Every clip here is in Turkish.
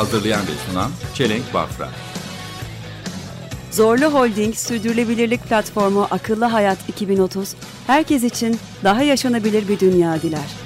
Hazırlayan ve sunan Çelenk Bafra. Zorlu Holding Sürdürülebilirlik Platformu Akıllı Hayat 2030, herkes için daha yaşanabilir bir dünya diler.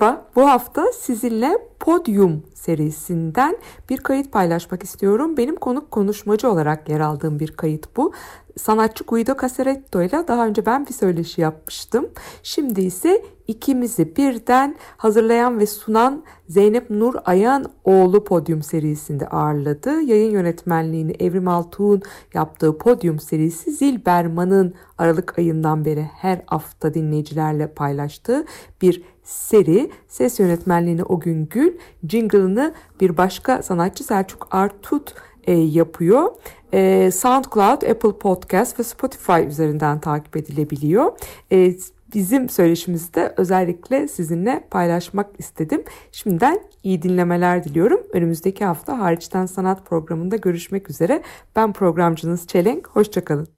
Merhaba, bu hafta sizinle Podium serisinden bir kayıt paylaşmak istiyorum. Benim konuk konuşmacı olarak yer aldığım bir kayıt bu. Sanatçı Guido Casaretto ile daha önce ben bir söyleşi yapmıştım. Şimdi ise ikimizi birden hazırlayan ve sunan Zeynep Nur Ayan oğlu Podium serisinde ağırladı. Yayın yönetmenliğini Evrim Altuğ'un yaptığı Podium serisi Zilberman'ın Aralık ayından beri her hafta dinleyicilerle paylaştığı bir seri. Ses yönetmenliğini o gün Gül, jingle'ını bir başka sanatçı Selçuk Artut e, yapıyor. E, SoundCloud, Apple Podcast ve Spotify üzerinden takip edilebiliyor. E, bizim söyleşimizi de özellikle sizinle paylaşmak istedim. Şimdiden iyi dinlemeler diliyorum. Önümüzdeki hafta hariçten sanat programında görüşmek üzere. Ben programcınız Çelenk. Hoşçakalın.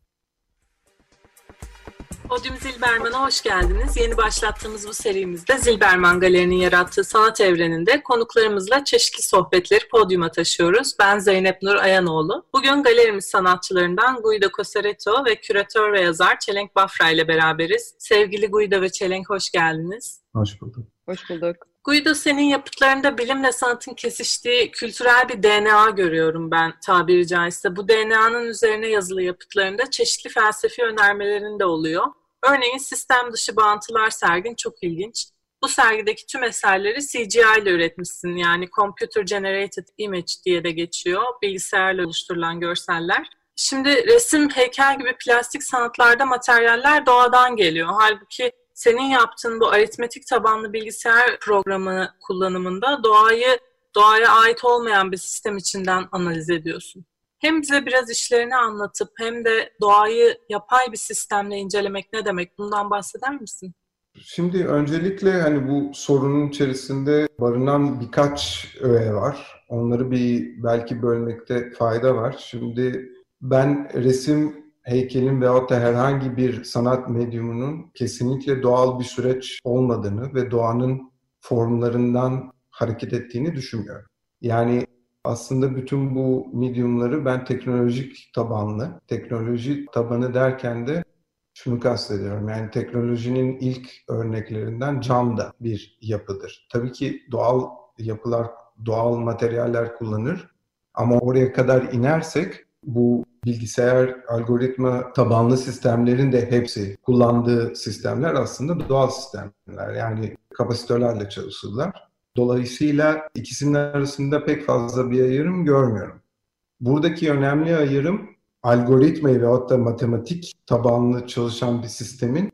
Podyum Zilberman'a hoş geldiniz. Yeni başlattığımız bu serimizde Zilberman Galeri'nin yarattığı sanat evreninde konuklarımızla çeşitli sohbetleri podyuma taşıyoruz. Ben Zeynep Nur Ayanoğlu. Bugün galerimiz sanatçılarından Guido Cosaretto ve küratör ve yazar Çelenk Bafra ile beraberiz. Sevgili Guido ve Çelenk hoş geldiniz. Hoş bulduk. Hoş bulduk. Guido senin yapıtlarında bilimle sanatın kesiştiği kültürel bir DNA görüyorum ben tabiri caizse. Bu DNA'nın üzerine yazılı yapıtlarında çeşitli felsefi önermelerin de oluyor. Örneğin sistem dışı bağıntılar sergin çok ilginç. Bu sergideki tüm eserleri CGI ile üretmişsin. Yani Computer Generated Image diye de geçiyor. Bilgisayarla oluşturulan görseller. Şimdi resim, heykel gibi plastik sanatlarda materyaller doğadan geliyor. Halbuki senin yaptığın bu aritmetik tabanlı bilgisayar programı kullanımında doğayı doğaya ait olmayan bir sistem içinden analiz ediyorsun. Hem bize biraz işlerini anlatıp hem de doğayı yapay bir sistemle incelemek ne demek? Bundan bahseder misin? Şimdi öncelikle hani bu sorunun içerisinde barınan birkaç öğe var. Onları bir belki bölmekte fayda var. Şimdi ben resim, heykelin veyahut da herhangi bir sanat medyumunun kesinlikle doğal bir süreç olmadığını ve doğanın formlarından hareket ettiğini düşünmüyorum. Yani aslında bütün bu medyumları ben teknolojik tabanlı, teknoloji tabanı derken de şunu kastediyorum. Yani teknolojinin ilk örneklerinden cam da bir yapıdır. Tabii ki doğal yapılar, doğal materyaller kullanır. Ama oraya kadar inersek bu bilgisayar algoritma tabanlı sistemlerin de hepsi kullandığı sistemler aslında doğal sistemler. Yani kapasitörlerle çalışırlar. Dolayısıyla ikisinin arasında pek fazla bir ayrım görmüyorum. Buradaki önemli ayrım algoritmayı veyahut da matematik tabanlı çalışan bir sistemin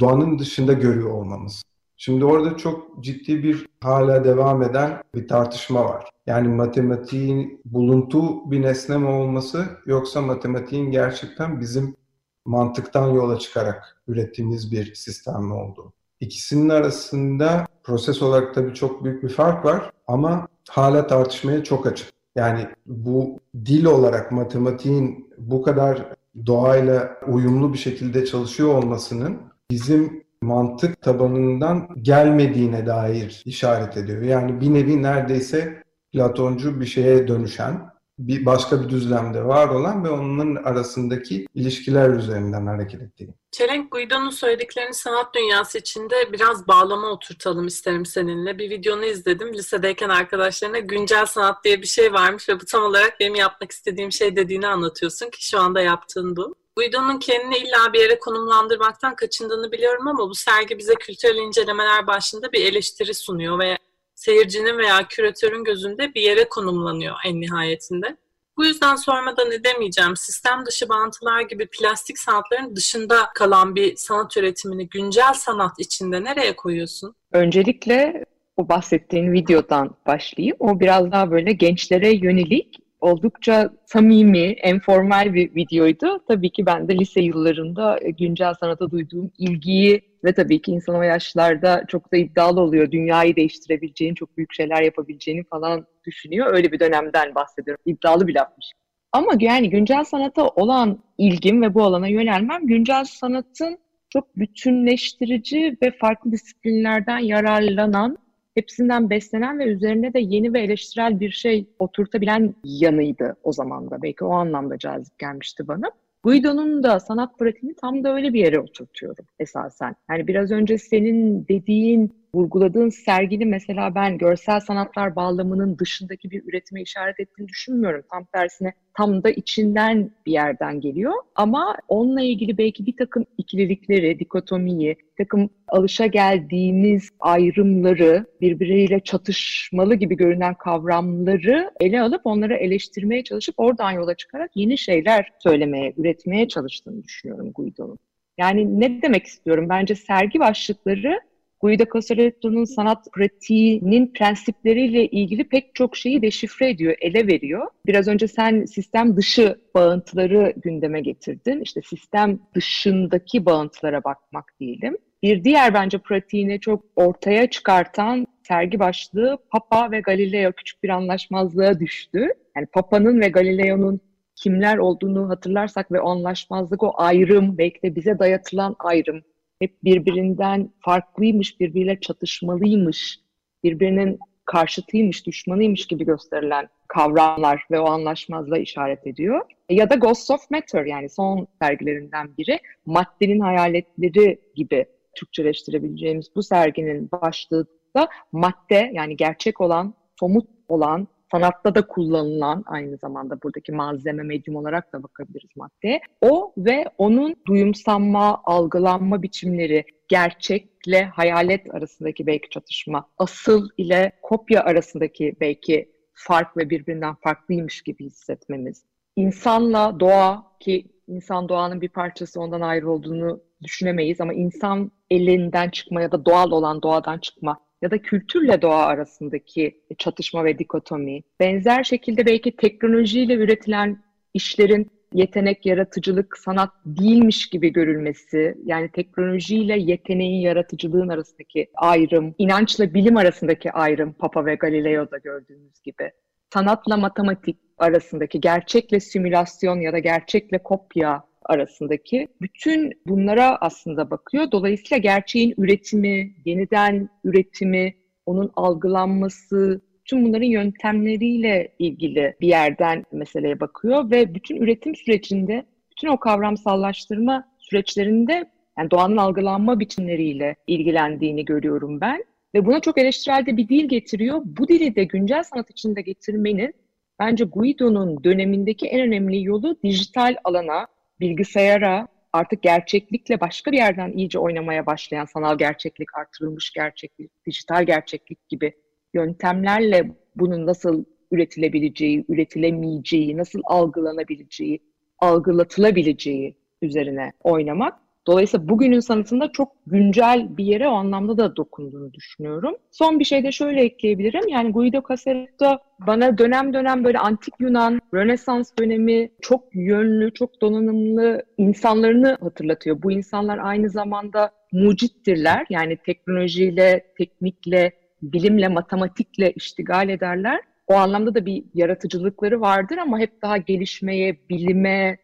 doğanın dışında görüyor olmamız. Şimdi orada çok ciddi bir hala devam eden bir tartışma var. Yani matematiğin buluntu bir nesne mi olması yoksa matematiğin gerçekten bizim mantıktan yola çıkarak ürettiğimiz bir sistem mi olduğu. İkisinin arasında proses olarak tabii çok büyük bir fark var ama hala tartışmaya çok açık. Yani bu dil olarak matematiğin bu kadar doğayla uyumlu bir şekilde çalışıyor olmasının bizim mantık tabanından gelmediğine dair işaret ediyor. Yani bir nevi neredeyse Platoncu bir şeye dönüşen, bir başka bir düzlemde var olan ve onun arasındaki ilişkiler üzerinden hareket ettiği. Çelenk Guido'nun söylediklerini sanat dünyası içinde biraz bağlama oturtalım isterim seninle. Bir videonu izledim. Lisedeyken arkadaşlarına güncel sanat diye bir şey varmış ve bu tam olarak benim yapmak istediğim şey dediğini anlatıyorsun ki şu anda yaptığın bu. Guido'nun kendini illa bir yere konumlandırmaktan kaçındığını biliyorum ama bu sergi bize kültürel incelemeler başında bir eleştiri sunuyor ve seyircinin veya küratörün gözünde bir yere konumlanıyor en nihayetinde. Bu yüzden sormadan edemeyeceğim. Sistem dışı bağıntılar gibi plastik sanatların dışında kalan bir sanat üretimini güncel sanat içinde nereye koyuyorsun? Öncelikle o bahsettiğin videodan başlayayım. O biraz daha böyle gençlere yönelik oldukça samimi, enformal bir videoydu. Tabii ki ben de lise yıllarında e, güncel sanata duyduğum ilgiyi ve tabii ki insan o yaşlarda çok da iddialı oluyor. Dünyayı değiştirebileceğini, çok büyük şeyler yapabileceğini falan düşünüyor. Öyle bir dönemden bahsediyorum. İddialı bir lafmış. Ama yani güncel sanata olan ilgim ve bu alana yönelmem güncel sanatın çok bütünleştirici ve farklı disiplinlerden yararlanan, hepsinden beslenen ve üzerine de yeni ve eleştirel bir şey oturtabilen yanıydı o zaman da. Belki o anlamda cazip gelmişti bana. Guido'nun da sanat pratiğini tam da öyle bir yere oturtuyorum esasen. Yani biraz önce senin dediğin vurguladığın sergini mesela ben görsel sanatlar bağlamının dışındaki bir üretime işaret ettiğini düşünmüyorum. Tam tersine tam da içinden bir yerden geliyor. Ama onunla ilgili belki bir takım ikililikleri, dikotomiyi, takım alışa geldiğimiz ayrımları, birbiriyle çatışmalı gibi görünen kavramları ele alıp onları eleştirmeye çalışıp oradan yola çıkarak yeni şeyler söylemeye, üretmeye çalıştığını düşünüyorum Guido'nun. Yani ne demek istiyorum? Bence sergi başlıkları Guido Casaretto'nun sanat pratiğinin prensipleriyle ilgili pek çok şeyi deşifre ediyor, ele veriyor. Biraz önce sen sistem dışı bağıntıları gündeme getirdin. İşte sistem dışındaki bağıntılara bakmak diyelim. Bir diğer bence pratiğini çok ortaya çıkartan sergi başlığı Papa ve Galileo küçük bir anlaşmazlığa düştü. Yani Papa'nın ve Galileo'nun kimler olduğunu hatırlarsak ve anlaşmazlık, o ayrım, belki de bize dayatılan ayrım, hep birbirinden farklıymış, birbiriyle çatışmalıymış, birbirinin karşıtıymış, düşmanıymış gibi gösterilen kavramlar ve o anlaşmazlığa işaret ediyor. Ya da Ghosts of Matter yani son sergilerinden biri maddenin hayaletleri gibi Türkçeleştirebileceğimiz bu serginin başlığı da madde yani gerçek olan, somut olan, sanatta da kullanılan aynı zamanda buradaki malzeme medyum olarak da bakabiliriz maddeye. O ve onun duyumsanma, algılanma biçimleri, gerçekle hayalet arasındaki belki çatışma, asıl ile kopya arasındaki belki fark ve birbirinden farklıymış gibi hissetmemiz. İnsanla doğa ki insan doğanın bir parçası ondan ayrı olduğunu düşünemeyiz ama insan elinden çıkma ya da doğal olan doğadan çıkma ya da kültürle doğa arasındaki çatışma ve dikotomi. Benzer şekilde belki teknolojiyle üretilen işlerin yetenek, yaratıcılık, sanat değilmiş gibi görülmesi, yani teknolojiyle yeteneğin, yaratıcılığın arasındaki ayrım, inançla bilim arasındaki ayrım Papa ve Galileo'da gördüğümüz gibi, sanatla matematik arasındaki, gerçekle simülasyon ya da gerçekle kopya arasındaki bütün bunlara aslında bakıyor. Dolayısıyla gerçeğin üretimi, yeniden üretimi, onun algılanması, tüm bunların yöntemleriyle ilgili bir yerden meseleye bakıyor ve bütün üretim sürecinde, bütün o kavramsallaştırma süreçlerinde yani doğanın algılanma biçimleriyle ilgilendiğini görüyorum ben. Ve buna çok eleştirel de bir dil getiriyor. Bu dili de güncel sanat içinde getirmenin bence Guido'nun dönemindeki en önemli yolu dijital alana, bilgisayara artık gerçeklikle başka bir yerden iyice oynamaya başlayan sanal gerçeklik, artırılmış gerçeklik, dijital gerçeklik gibi yöntemlerle bunun nasıl üretilebileceği, üretilemeyeceği, nasıl algılanabileceği, algılatılabileceği üzerine oynamak. Dolayısıyla bugünün sanatında çok güncel bir yere o anlamda da dokunduğunu düşünüyorum. Son bir şey de şöyle ekleyebilirim. Yani Guido Casaretto bana dönem dönem böyle antik Yunan, Rönesans dönemi çok yönlü, çok donanımlı insanlarını hatırlatıyor. Bu insanlar aynı zamanda mucittirler. Yani teknolojiyle, teknikle, bilimle, matematikle iştigal ederler. O anlamda da bir yaratıcılıkları vardır ama hep daha gelişmeye, bilime,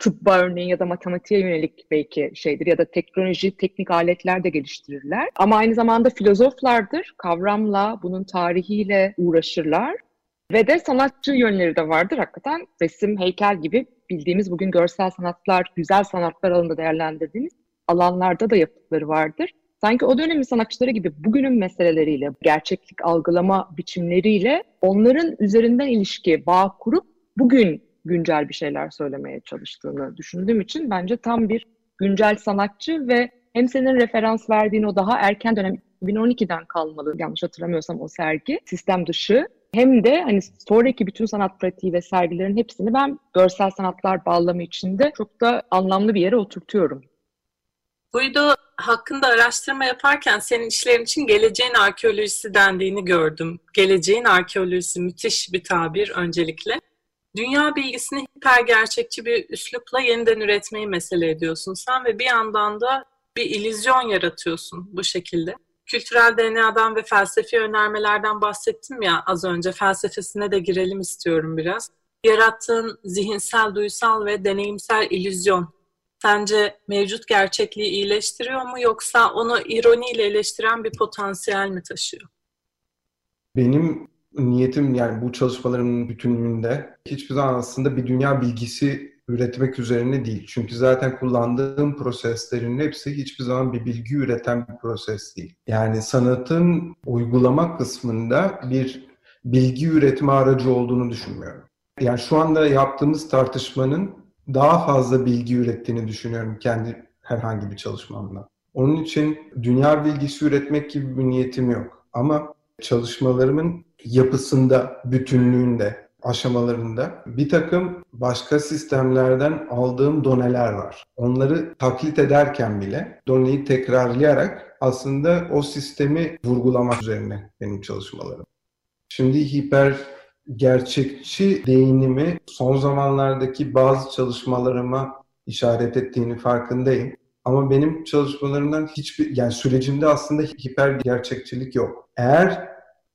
tıbba örneğin ya da matematiğe yönelik belki şeydir ya da teknoloji, teknik aletler de geliştirirler. Ama aynı zamanda filozoflardır. Kavramla, bunun tarihiyle uğraşırlar. Ve de sanatçı yönleri de vardır hakikaten. Resim, heykel gibi bildiğimiz bugün görsel sanatlar, güzel sanatlar alanında değerlendirdiğimiz alanlarda da yapıtları vardır. Sanki o dönemin sanatçıları gibi bugünün meseleleriyle, gerçeklik algılama biçimleriyle onların üzerinden ilişki, bağ kurup bugün güncel bir şeyler söylemeye çalıştığını düşündüğüm için bence tam bir güncel sanatçı ve hem senin referans verdiğin o daha erken dönem 2012'den kalmalı yanlış hatırlamıyorsam o sergi sistem dışı hem de hani sonraki bütün sanat pratiği ve sergilerin hepsini ben görsel sanatlar bağlamı içinde çok da anlamlı bir yere oturtuyorum. Guido hakkında araştırma yaparken senin işlerin için geleceğin arkeolojisi dendiğini gördüm. Geleceğin arkeolojisi müthiş bir tabir öncelikle. Dünya bilgisini hiper gerçekçi bir üslupla yeniden üretmeyi mesele ediyorsun sen ve bir yandan da bir illüzyon yaratıyorsun bu şekilde. Kültürel DNA'dan ve felsefi önermelerden bahsettim ya az önce. Felsefesine de girelim istiyorum biraz. Yarattığın zihinsel, duysal ve deneyimsel illüzyon sence mevcut gerçekliği iyileştiriyor mu yoksa onu ironiyle eleştiren bir potansiyel mi taşıyor? Benim niyetim yani bu çalışmalarımın bütünlüğünde hiçbir zaman aslında bir dünya bilgisi üretmek üzerine değil. Çünkü zaten kullandığım proseslerin hepsi hiçbir zaman bir bilgi üreten bir proses değil. Yani sanatın uygulama kısmında bir bilgi üretme aracı olduğunu düşünmüyorum. Yani şu anda yaptığımız tartışmanın daha fazla bilgi ürettiğini düşünüyorum kendi herhangi bir çalışmamla. Onun için dünya bilgisi üretmek gibi bir niyetim yok. Ama çalışmalarımın yapısında, bütünlüğünde, aşamalarında bir takım başka sistemlerden aldığım doneler var. Onları taklit ederken bile doneyi tekrarlayarak aslında o sistemi vurgulamak üzerine benim çalışmalarım. Şimdi hiper gerçekçi değinimi son zamanlardaki bazı çalışmalarıma işaret ettiğini farkındayım. Ama benim çalışmalarımdan hiçbir yani sürecimde aslında hiper gerçekçilik yok. Eğer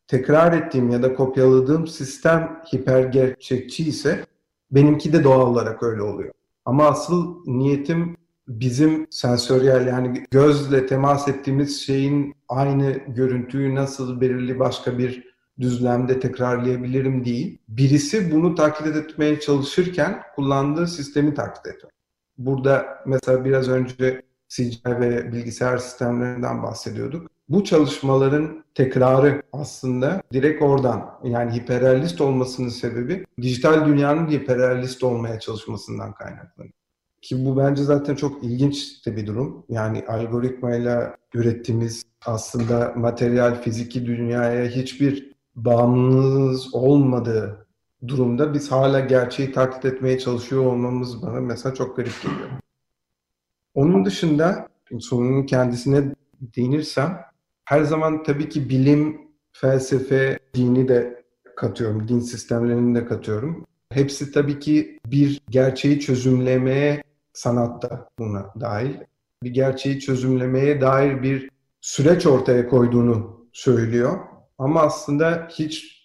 tekrar ettiğim ya da kopyaladığım sistem hiper gerçekçi ise benimki de doğal olarak öyle oluyor. Ama asıl niyetim bizim sensöriyel yani gözle temas ettiğimiz şeyin aynı görüntüyü nasıl belirli başka bir düzlemde tekrarlayabilirim değil. Birisi bunu taklit etmeye çalışırken kullandığı sistemi taklit ediyor. Burada mesela biraz önce CGI ve bilgisayar sistemlerinden bahsediyorduk. Bu çalışmaların tekrarı aslında direkt oradan yani hiperrealist olmasının sebebi dijital dünyanın hiperrealist olmaya çalışmasından kaynaklanıyor. Ki bu bence zaten çok ilginç de bir durum. Yani algoritmayla ürettiğimiz aslında materyal, fiziki dünyaya hiçbir bağımlılığımız olmadığı durumda biz hala gerçeği taklit etmeye çalışıyor olmamız bana mesela çok garip geliyor. Onun dışında sorunun kendisine değinirsem her zaman tabii ki bilim, felsefe, dini de katıyorum, din sistemlerini de katıyorum. Hepsi tabii ki bir gerçeği çözümlemeye sanatta buna dahil. Bir gerçeği çözümlemeye dair bir süreç ortaya koyduğunu söylüyor. Ama aslında hiç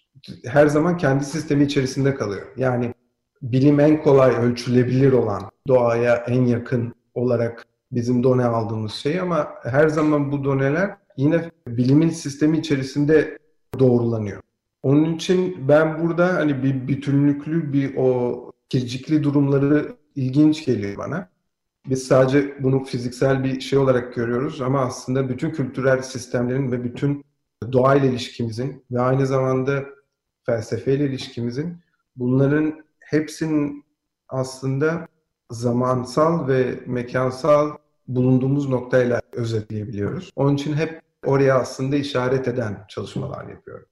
her zaman kendi sistemi içerisinde kalıyor. Yani bilim en kolay ölçülebilir olan, doğaya en yakın olarak bizim done aldığımız şey ama her zaman bu doneler yine bilimin sistemi içerisinde doğrulanıyor. Onun için ben burada hani bir bütünlüklü bir o kircikli durumları ilginç geliyor bana. Biz sadece bunu fiziksel bir şey olarak görüyoruz ama aslında bütün kültürel sistemlerin ve bütün doğayla ilişkimizin ve aynı zamanda felsefeyle ilişkimizin bunların hepsinin aslında zamansal ve mekansal bulunduğumuz noktayla özetleyebiliyoruz. Onun için hep oraya aslında işaret eden çalışmalar yapıyorum.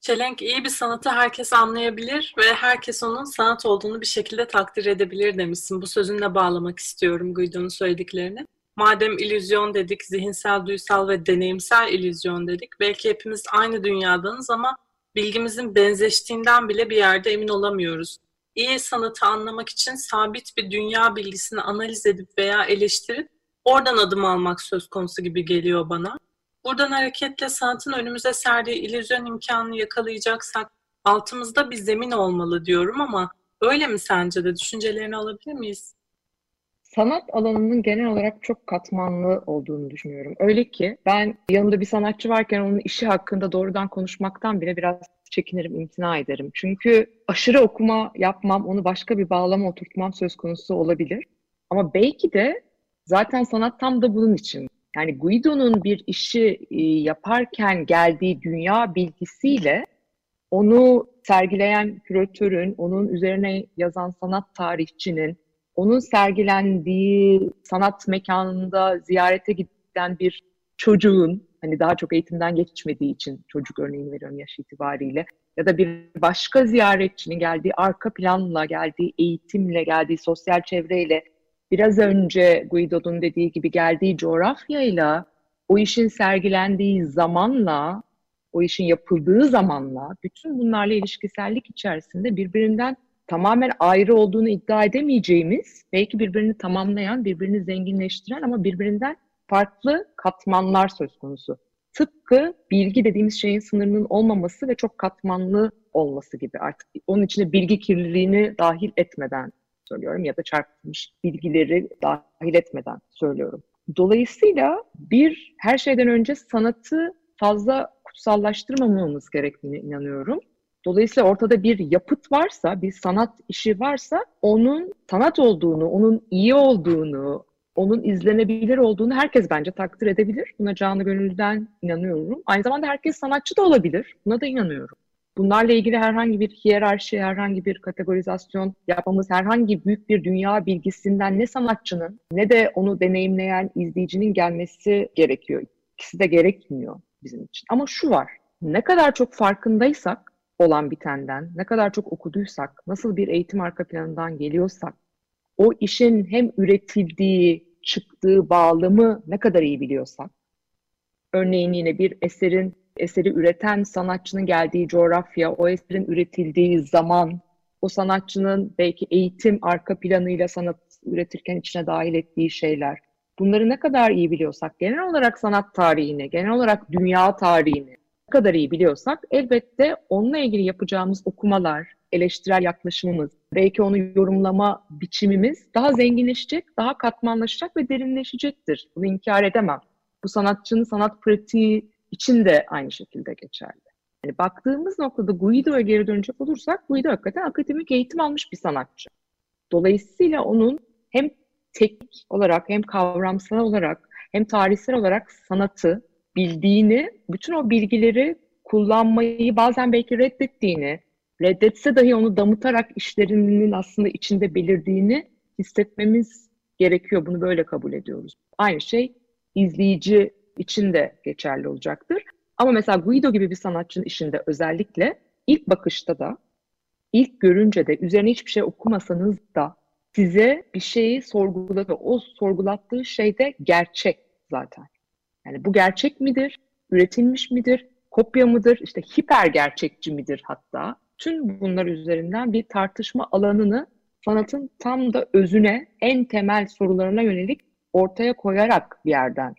Çelenk iyi bir sanatı herkes anlayabilir ve herkes onun sanat olduğunu bir şekilde takdir edebilir demişsin. Bu sözünle bağlamak istiyorum Guido'nun söylediklerini. Madem illüzyon dedik, zihinsel, duysal ve deneyimsel illüzyon dedik. Belki hepimiz aynı dünyadanız ama bilgimizin benzeştiğinden bile bir yerde emin olamıyoruz. İyi sanatı anlamak için sabit bir dünya bilgisini analiz edip veya eleştirip oradan adım almak söz konusu gibi geliyor bana. Buradan hareketle sanatın önümüze serdiği illüzyon imkanını yakalayacaksak altımızda bir zemin olmalı diyorum ama öyle mi sence de düşüncelerini alabilir miyiz? Sanat alanının genel olarak çok katmanlı olduğunu düşünüyorum. Öyle ki ben yanımda bir sanatçı varken onun işi hakkında doğrudan konuşmaktan bile biraz çekinirim, imtina ederim. Çünkü aşırı okuma yapmam, onu başka bir bağlama oturtmam söz konusu olabilir. Ama belki de zaten sanat tam da bunun için. Yani Guido'nun bir işi e, yaparken geldiği dünya bilgisiyle onu sergileyen küratörün, onun üzerine yazan sanat tarihçinin, onun sergilendiği sanat mekanında ziyarete giden bir çocuğun, hani daha çok eğitimden geçmediği için çocuk örneğini veriyorum yaş itibariyle, ya da bir başka ziyaretçinin geldiği arka planla, geldiği eğitimle, geldiği sosyal çevreyle biraz önce Guido'nun dediği gibi geldiği coğrafyayla, o işin sergilendiği zamanla, o işin yapıldığı zamanla, bütün bunlarla ilişkisellik içerisinde birbirinden tamamen ayrı olduğunu iddia edemeyeceğimiz, belki birbirini tamamlayan, birbirini zenginleştiren ama birbirinden farklı katmanlar söz konusu. Tıpkı bilgi dediğimiz şeyin sınırının olmaması ve çok katmanlı olması gibi artık onun içine bilgi kirliliğini dahil etmeden söylüyorum ya da çarpılmış bilgileri dahil etmeden söylüyorum. Dolayısıyla bir her şeyden önce sanatı fazla kutsallaştırmamamız gerektiğine inanıyorum. Dolayısıyla ortada bir yapıt varsa, bir sanat işi varsa onun sanat olduğunu, onun iyi olduğunu, onun izlenebilir olduğunu herkes bence takdir edebilir. Buna canı gönülden inanıyorum. Aynı zamanda herkes sanatçı da olabilir. Buna da inanıyorum. Bunlarla ilgili herhangi bir hiyerarşi, herhangi bir kategorizasyon yapmamız, herhangi büyük bir dünya bilgisinden ne sanatçının ne de onu deneyimleyen izleyicinin gelmesi gerekiyor. İkisi de gerekmiyor bizim için. Ama şu var, ne kadar çok farkındaysak olan bitenden, ne kadar çok okuduysak, nasıl bir eğitim arka planından geliyorsak, o işin hem üretildiği, çıktığı bağlamı ne kadar iyi biliyorsak, örneğin yine bir eserin eseri üreten sanatçının geldiği coğrafya, o eserin üretildiği zaman, o sanatçının belki eğitim arka planıyla sanat üretirken içine dahil ettiği şeyler. Bunları ne kadar iyi biliyorsak, genel olarak sanat tarihini, genel olarak dünya tarihini ne kadar iyi biliyorsak elbette onunla ilgili yapacağımız okumalar, eleştirel yaklaşımımız, belki onu yorumlama biçimimiz daha zenginleşecek, daha katmanlaşacak ve derinleşecektir. Bunu inkar edemem. Bu sanatçının sanat pratiği için de aynı şekilde geçerli. Yani baktığımız noktada Guido'ya geri dönecek olursak Guido hakikaten akademik eğitim almış bir sanatçı. Dolayısıyla onun hem teknik olarak hem kavramsal olarak hem tarihsel olarak sanatı bildiğini, bütün o bilgileri kullanmayı bazen belki reddettiğini, reddetse dahi onu damıtarak işlerinin aslında içinde belirdiğini hissetmemiz gerekiyor. Bunu böyle kabul ediyoruz. Aynı şey izleyici için de geçerli olacaktır. Ama mesela Guido gibi bir sanatçının işinde özellikle ilk bakışta da, ilk görünce de, üzerine hiçbir şey okumasanız da size bir şeyi sorgulatır. O sorgulattığı şey de gerçek zaten. Yani bu gerçek midir? Üretilmiş midir? Kopya mıdır? İşte hiper gerçekçi midir hatta? Tüm bunlar üzerinden bir tartışma alanını sanatın tam da özüne, en temel sorularına yönelik ortaya koyarak bir yerden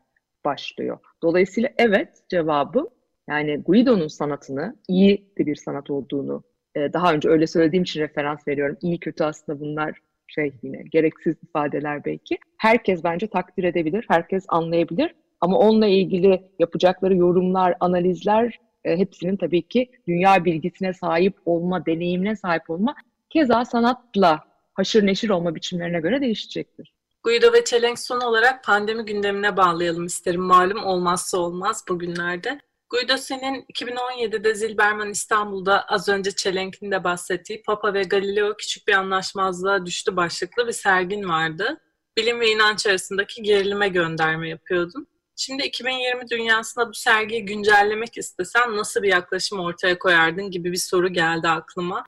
başlıyor. Dolayısıyla evet cevabım yani Guido'nun sanatını iyi de bir sanat olduğunu e, daha önce öyle söylediğim için referans veriyorum. İyi kötü aslında bunlar şey yine gereksiz ifadeler belki. Herkes bence takdir edebilir, herkes anlayabilir. Ama onunla ilgili yapacakları yorumlar, analizler e, hepsinin tabii ki dünya bilgisine sahip olma, deneyimine sahip olma, keza sanatla haşır neşir olma biçimlerine göre değişecektir. Guido ve Çelenk son olarak pandemi gündemine bağlayalım isterim. Malum olmazsa olmaz bugünlerde. Guido senin 2017'de Zilberman İstanbul'da az önce Çelenk'in de bahsettiği Papa ve Galileo küçük bir anlaşmazlığa düştü başlıklı bir sergin vardı. Bilim ve inanç arasındaki gerilime gönderme yapıyordun. Şimdi 2020 dünyasında bu sergiyi güncellemek istesen nasıl bir yaklaşım ortaya koyardın gibi bir soru geldi aklıma.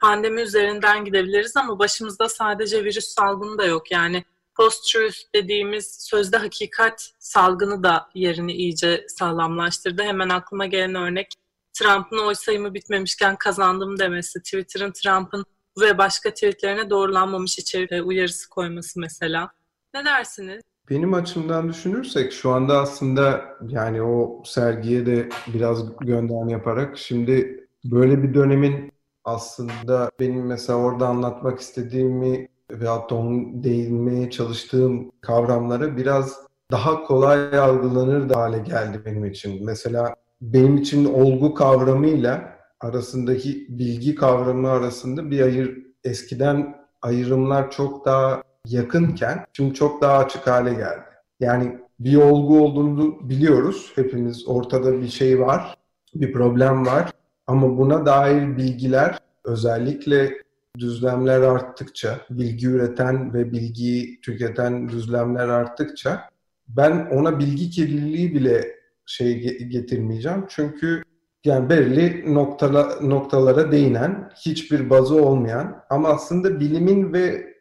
Pandemi üzerinden gidebiliriz ama başımızda sadece virüs salgını da yok. Yani post-truth dediğimiz sözde hakikat salgını da yerini iyice sağlamlaştırdı. Hemen aklıma gelen örnek Trump'ın oy sayımı bitmemişken kazandım demesi, Twitter'ın Trump'ın ve başka tweetlerine doğrulanmamış içerik uyarısı koyması mesela. Ne dersiniz? Benim açımdan düşünürsek şu anda aslında yani o sergiye de biraz gönderme yaparak şimdi böyle bir dönemin aslında benim mesela orada anlatmak istediğimi veyahut da onun değinmeye çalıştığım kavramları biraz daha kolay algılanır da hale geldi benim için. Mesela benim için olgu kavramıyla arasındaki bilgi kavramı arasında bir ayır eskiden ayrımlar çok daha yakınken şimdi çok daha açık hale geldi. Yani bir olgu olduğunu biliyoruz hepimiz. Ortada bir şey var, bir problem var. Ama buna dair bilgiler özellikle düzlemler arttıkça, bilgi üreten ve bilgiyi tüketen düzlemler arttıkça ben ona bilgi kirliliği bile şey getirmeyeceğim. Çünkü yani belirli noktala, noktalara değinen, hiçbir bazı olmayan ama aslında bilimin ve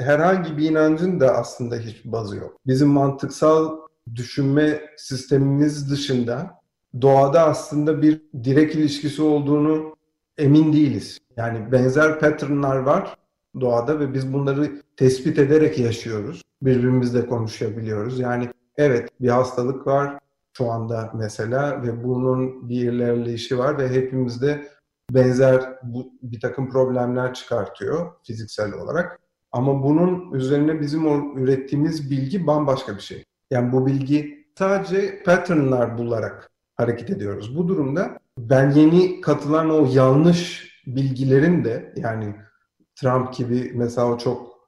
herhangi bir inancın da aslında hiçbir bazı yok. Bizim mantıksal düşünme sistemimiz dışında doğada aslında bir direkt ilişkisi olduğunu emin değiliz. Yani benzer patternlar var doğada ve biz bunları tespit ederek yaşıyoruz. Birbirimizle konuşabiliyoruz. Yani evet bir hastalık var şu anda mesela ve bunun bir ilerleyişi var ve hepimizde benzer bu, bir takım problemler çıkartıyor fiziksel olarak. Ama bunun üzerine bizim o ürettiğimiz bilgi bambaşka bir şey. Yani bu bilgi sadece patternlar bularak hareket ediyoruz. Bu durumda ben yeni katılan o yanlış bilgilerin de yani Trump gibi mesela çok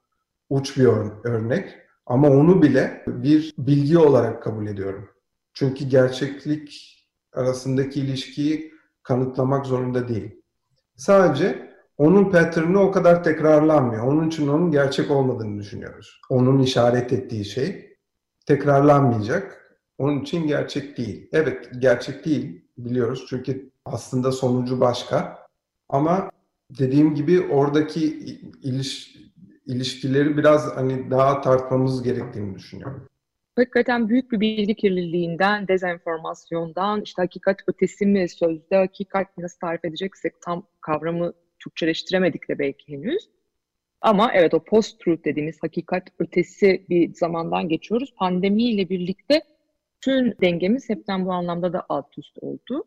uç bir örnek ama onu bile bir bilgi olarak kabul ediyorum. Çünkü gerçeklik arasındaki ilişkiyi kanıtlamak zorunda değil. Sadece onun pattern'ı o kadar tekrarlanmıyor. Onun için onun gerçek olmadığını düşünüyoruz. Onun işaret ettiği şey tekrarlanmayacak. Onun için gerçek değil. Evet, gerçek değil biliyoruz. Çünkü aslında sonucu başka. Ama dediğim gibi oradaki iliş, ilişkileri biraz hani daha tartmamız gerektiğini düşünüyorum. Hakikaten büyük bir bilgi kirliliğinden, dezenformasyondan, işte hakikat ötesi mi, sözde hakikat nasıl tarif edeceksek tam kavramı Türkçeleştiremedik de belki henüz. Ama evet o post-truth dediğimiz hakikat ötesi bir zamandan geçiyoruz. Pandemiyle birlikte tüm dengemiz hepten bu anlamda da alt üst oldu.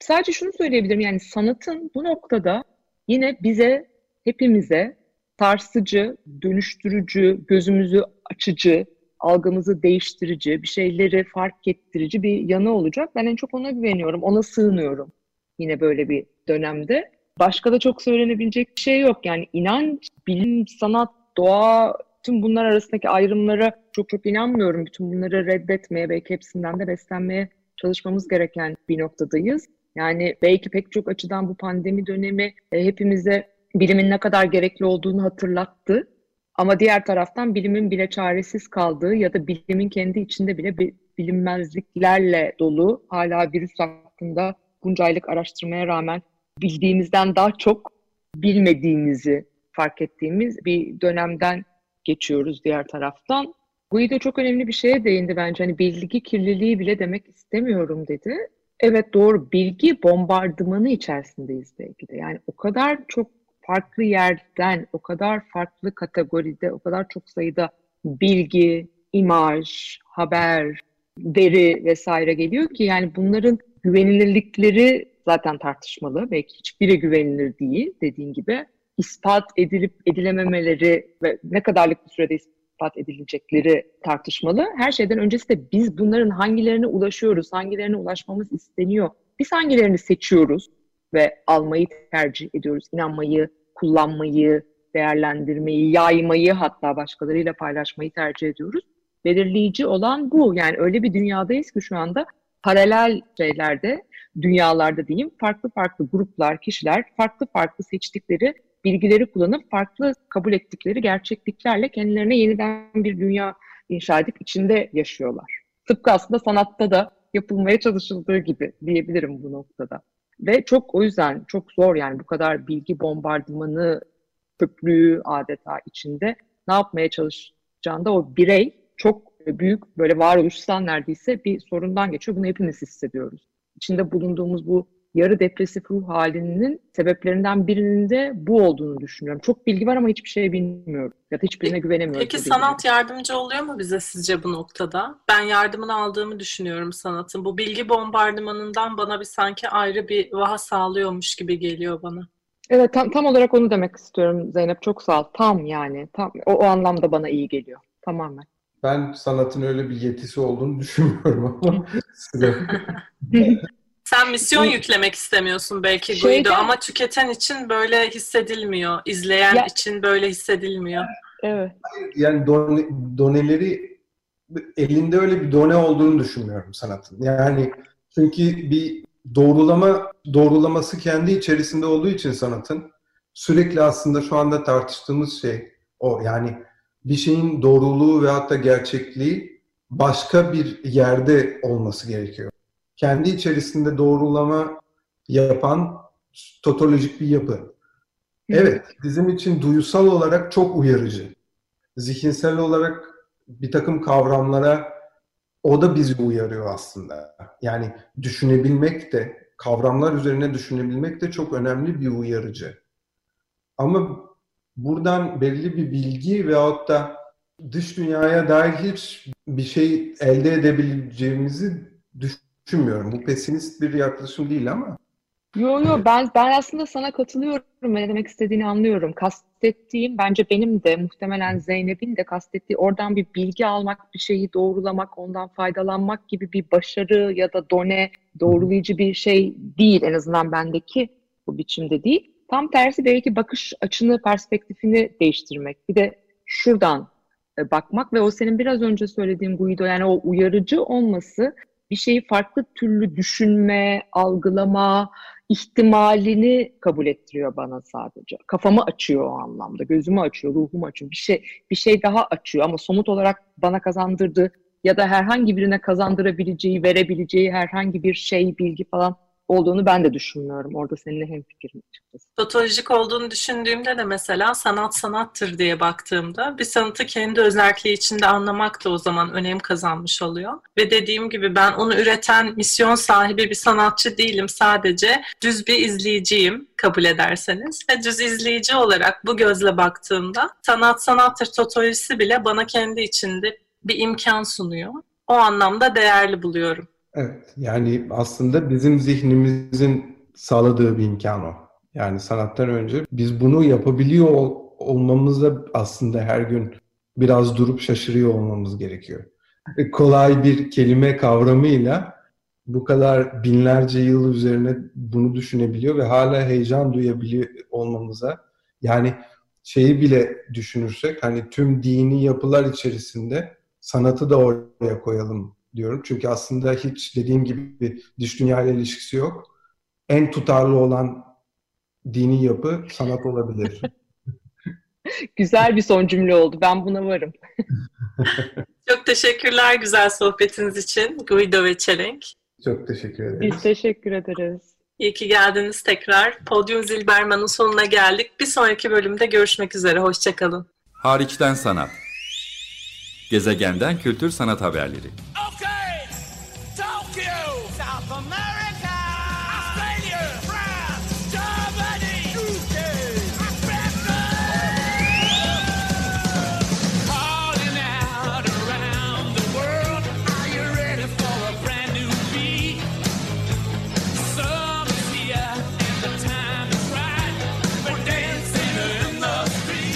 Sadece şunu söyleyebilirim yani sanatın bu noktada yine bize, hepimize sarsıcı, dönüştürücü, gözümüzü açıcı, algımızı değiştirici, bir şeyleri fark ettirici bir yanı olacak. Ben en çok ona güveniyorum, ona sığınıyorum yine böyle bir dönemde. Başka da çok söylenebilecek bir şey yok. Yani inanç, bilim, sanat, doğa, tüm bunlar arasındaki ayrımlara çok çok inanmıyorum. Bütün bunları reddetmeye, belki hepsinden de beslenmeye çalışmamız gereken bir noktadayız. Yani belki pek çok açıdan bu pandemi dönemi e, hepimize bilimin ne kadar gerekli olduğunu hatırlattı. Ama diğer taraftan bilimin bile çaresiz kaldığı ya da bilimin kendi içinde bile bilinmezliklerle dolu hala virüs hakkında bunca aylık araştırmaya rağmen bildiğimizden daha çok bilmediğimizi fark ettiğimiz bir dönemden geçiyoruz diğer taraftan. Guido çok önemli bir şeye değindi bence. Hani bilgi kirliliği bile demek istemiyorum dedi. Evet doğru bilgi bombardımanı içerisindeyiz belki de. Yani o kadar çok farklı yerden, o kadar farklı kategoride, o kadar çok sayıda bilgi, imaj, haber, veri vesaire geliyor ki yani bunların güvenilirlikleri zaten tartışmalı. Belki hiçbiri güvenilir değil dediğin gibi. ispat edilip edilememeleri ve ne kadarlık bir sürede ispat edilecekleri tartışmalı. Her şeyden öncesi de biz bunların hangilerine ulaşıyoruz, hangilerine ulaşmamız isteniyor. Biz hangilerini seçiyoruz ve almayı tercih ediyoruz, inanmayı, kullanmayı, değerlendirmeyi, yaymayı hatta başkalarıyla paylaşmayı tercih ediyoruz. Belirleyici olan bu. Yani öyle bir dünyadayız ki şu anda paralel şeylerde dünyalarda diyeyim farklı farklı gruplar, kişiler farklı farklı seçtikleri bilgileri kullanıp farklı kabul ettikleri gerçekliklerle kendilerine yeniden bir dünya inşa edip içinde yaşıyorlar. Tıpkı aslında sanatta da yapılmaya çalışıldığı gibi diyebilirim bu noktada. Ve çok o yüzden çok zor yani bu kadar bilgi bombardımanı köprüğü adeta içinde ne yapmaya çalışacağında o birey çok büyük böyle varoluşsal neredeyse bir sorundan geçiyor. Bunu hepimiz hissediyoruz içinde bulunduğumuz bu yarı depresif ruh halinin sebeplerinden birinin de bu olduğunu düşünüyorum. Çok bilgi var ama hiçbir şey bilmiyorum. Ya da hiçbirine güvenemiyorum. Peki sanat yardımcı oluyor mu bize sizce bu noktada? Ben yardımını aldığımı düşünüyorum sanatın. Bu bilgi bombardımanından bana bir sanki ayrı bir vaha sağlıyormuş gibi geliyor bana. Evet tam, tam olarak onu demek istiyorum Zeynep. Çok sağ ol. Tam yani. Tam, o, o anlamda bana iyi geliyor. Tamamen. Ben sanatın öyle bir yetisi olduğunu düşünmüyorum ama size. Sen misyon yüklemek istemiyorsun belki Guido ama tüketen için böyle hissedilmiyor. İzleyen ya, için böyle hissedilmiyor. Evet. Yani done, doneleri elinde öyle bir done olduğunu düşünmüyorum sanatın. Yani çünkü bir doğrulama doğrulaması kendi içerisinde olduğu için sanatın sürekli aslında şu anda tartıştığımız şey o. Yani bir şeyin doğruluğu ve hatta gerçekliği başka bir yerde olması gerekiyor. Kendi içerisinde doğrulama yapan totolojik bir yapı. Evet, bizim için duyusal olarak çok uyarıcı. zihinsel olarak bir takım kavramlara o da bizi uyarıyor aslında. Yani düşünebilmek de, kavramlar üzerine düşünebilmek de çok önemli bir uyarıcı. Ama buradan belli bir bilgi veyahut da dış dünyaya dair hiç bir şey elde edebileceğimizi düşünmüyorum. Bu pesimist bir yaklaşım değil ama. Yo yo ben ben aslında sana katılıyorum. Ne demek istediğini anlıyorum. Kastettiğim bence benim de muhtemelen Zeynep'in de kastettiği oradan bir bilgi almak, bir şeyi doğrulamak, ondan faydalanmak gibi bir başarı ya da done doğrulayıcı bir şey değil en azından bendeki bu biçimde değil. Tam tersi belki bakış açını, perspektifini değiştirmek. Bir de şuradan e, bakmak ve o senin biraz önce söylediğin Guido yani o uyarıcı olması bir şeyi farklı türlü düşünme, algılama ihtimalini kabul ettiriyor bana sadece. Kafamı açıyor o anlamda, gözümü açıyor, ruhumu açıyor. Bir şey bir şey daha açıyor ama somut olarak bana kazandırdığı ya da herhangi birine kazandırabileceği, verebileceği herhangi bir şey, bilgi falan olduğunu ben de düşünmüyorum. Orada seninle hemfikirim açıkçası. Patolojik olduğunu düşündüğümde de mesela sanat sanattır diye baktığımda bir sanatı kendi özelliği içinde anlamak da o zaman önem kazanmış oluyor. Ve dediğim gibi ben onu üreten misyon sahibi bir sanatçı değilim. Sadece düz bir izleyiciyim kabul ederseniz. Ve düz izleyici olarak bu gözle baktığımda sanat sanattır totolojisi bile bana kendi içinde bir imkan sunuyor. O anlamda değerli buluyorum. Evet, yani aslında bizim zihnimizin sağladığı bir imkan o. Yani sanattan önce biz bunu yapabiliyor olmamızda aslında her gün biraz durup şaşırıyor olmamız gerekiyor. E, kolay bir kelime kavramıyla bu kadar binlerce yıl üzerine bunu düşünebiliyor ve hala heyecan duyabiliyor olmamıza yani şeyi bile düşünürsek hani tüm dini yapılar içerisinde sanatı da oraya koyalım diyorum. Çünkü aslında hiç dediğim gibi bir dış dünya ile ilişkisi yok. En tutarlı olan dini yapı sanat olabilir. Güzel bir son cümle oldu. Ben buna varım. Çok teşekkürler güzel sohbetiniz için Guido ve Çelenk. Çok teşekkür ederiz. Biz teşekkür ederiz. İyi ki geldiniz tekrar. Podyum Zilberman'ın sonuna geldik. Bir sonraki bölümde görüşmek üzere. Hoşçakalın. Hariçten sanat. Gezegenden kültür sanat haberleri. Okay,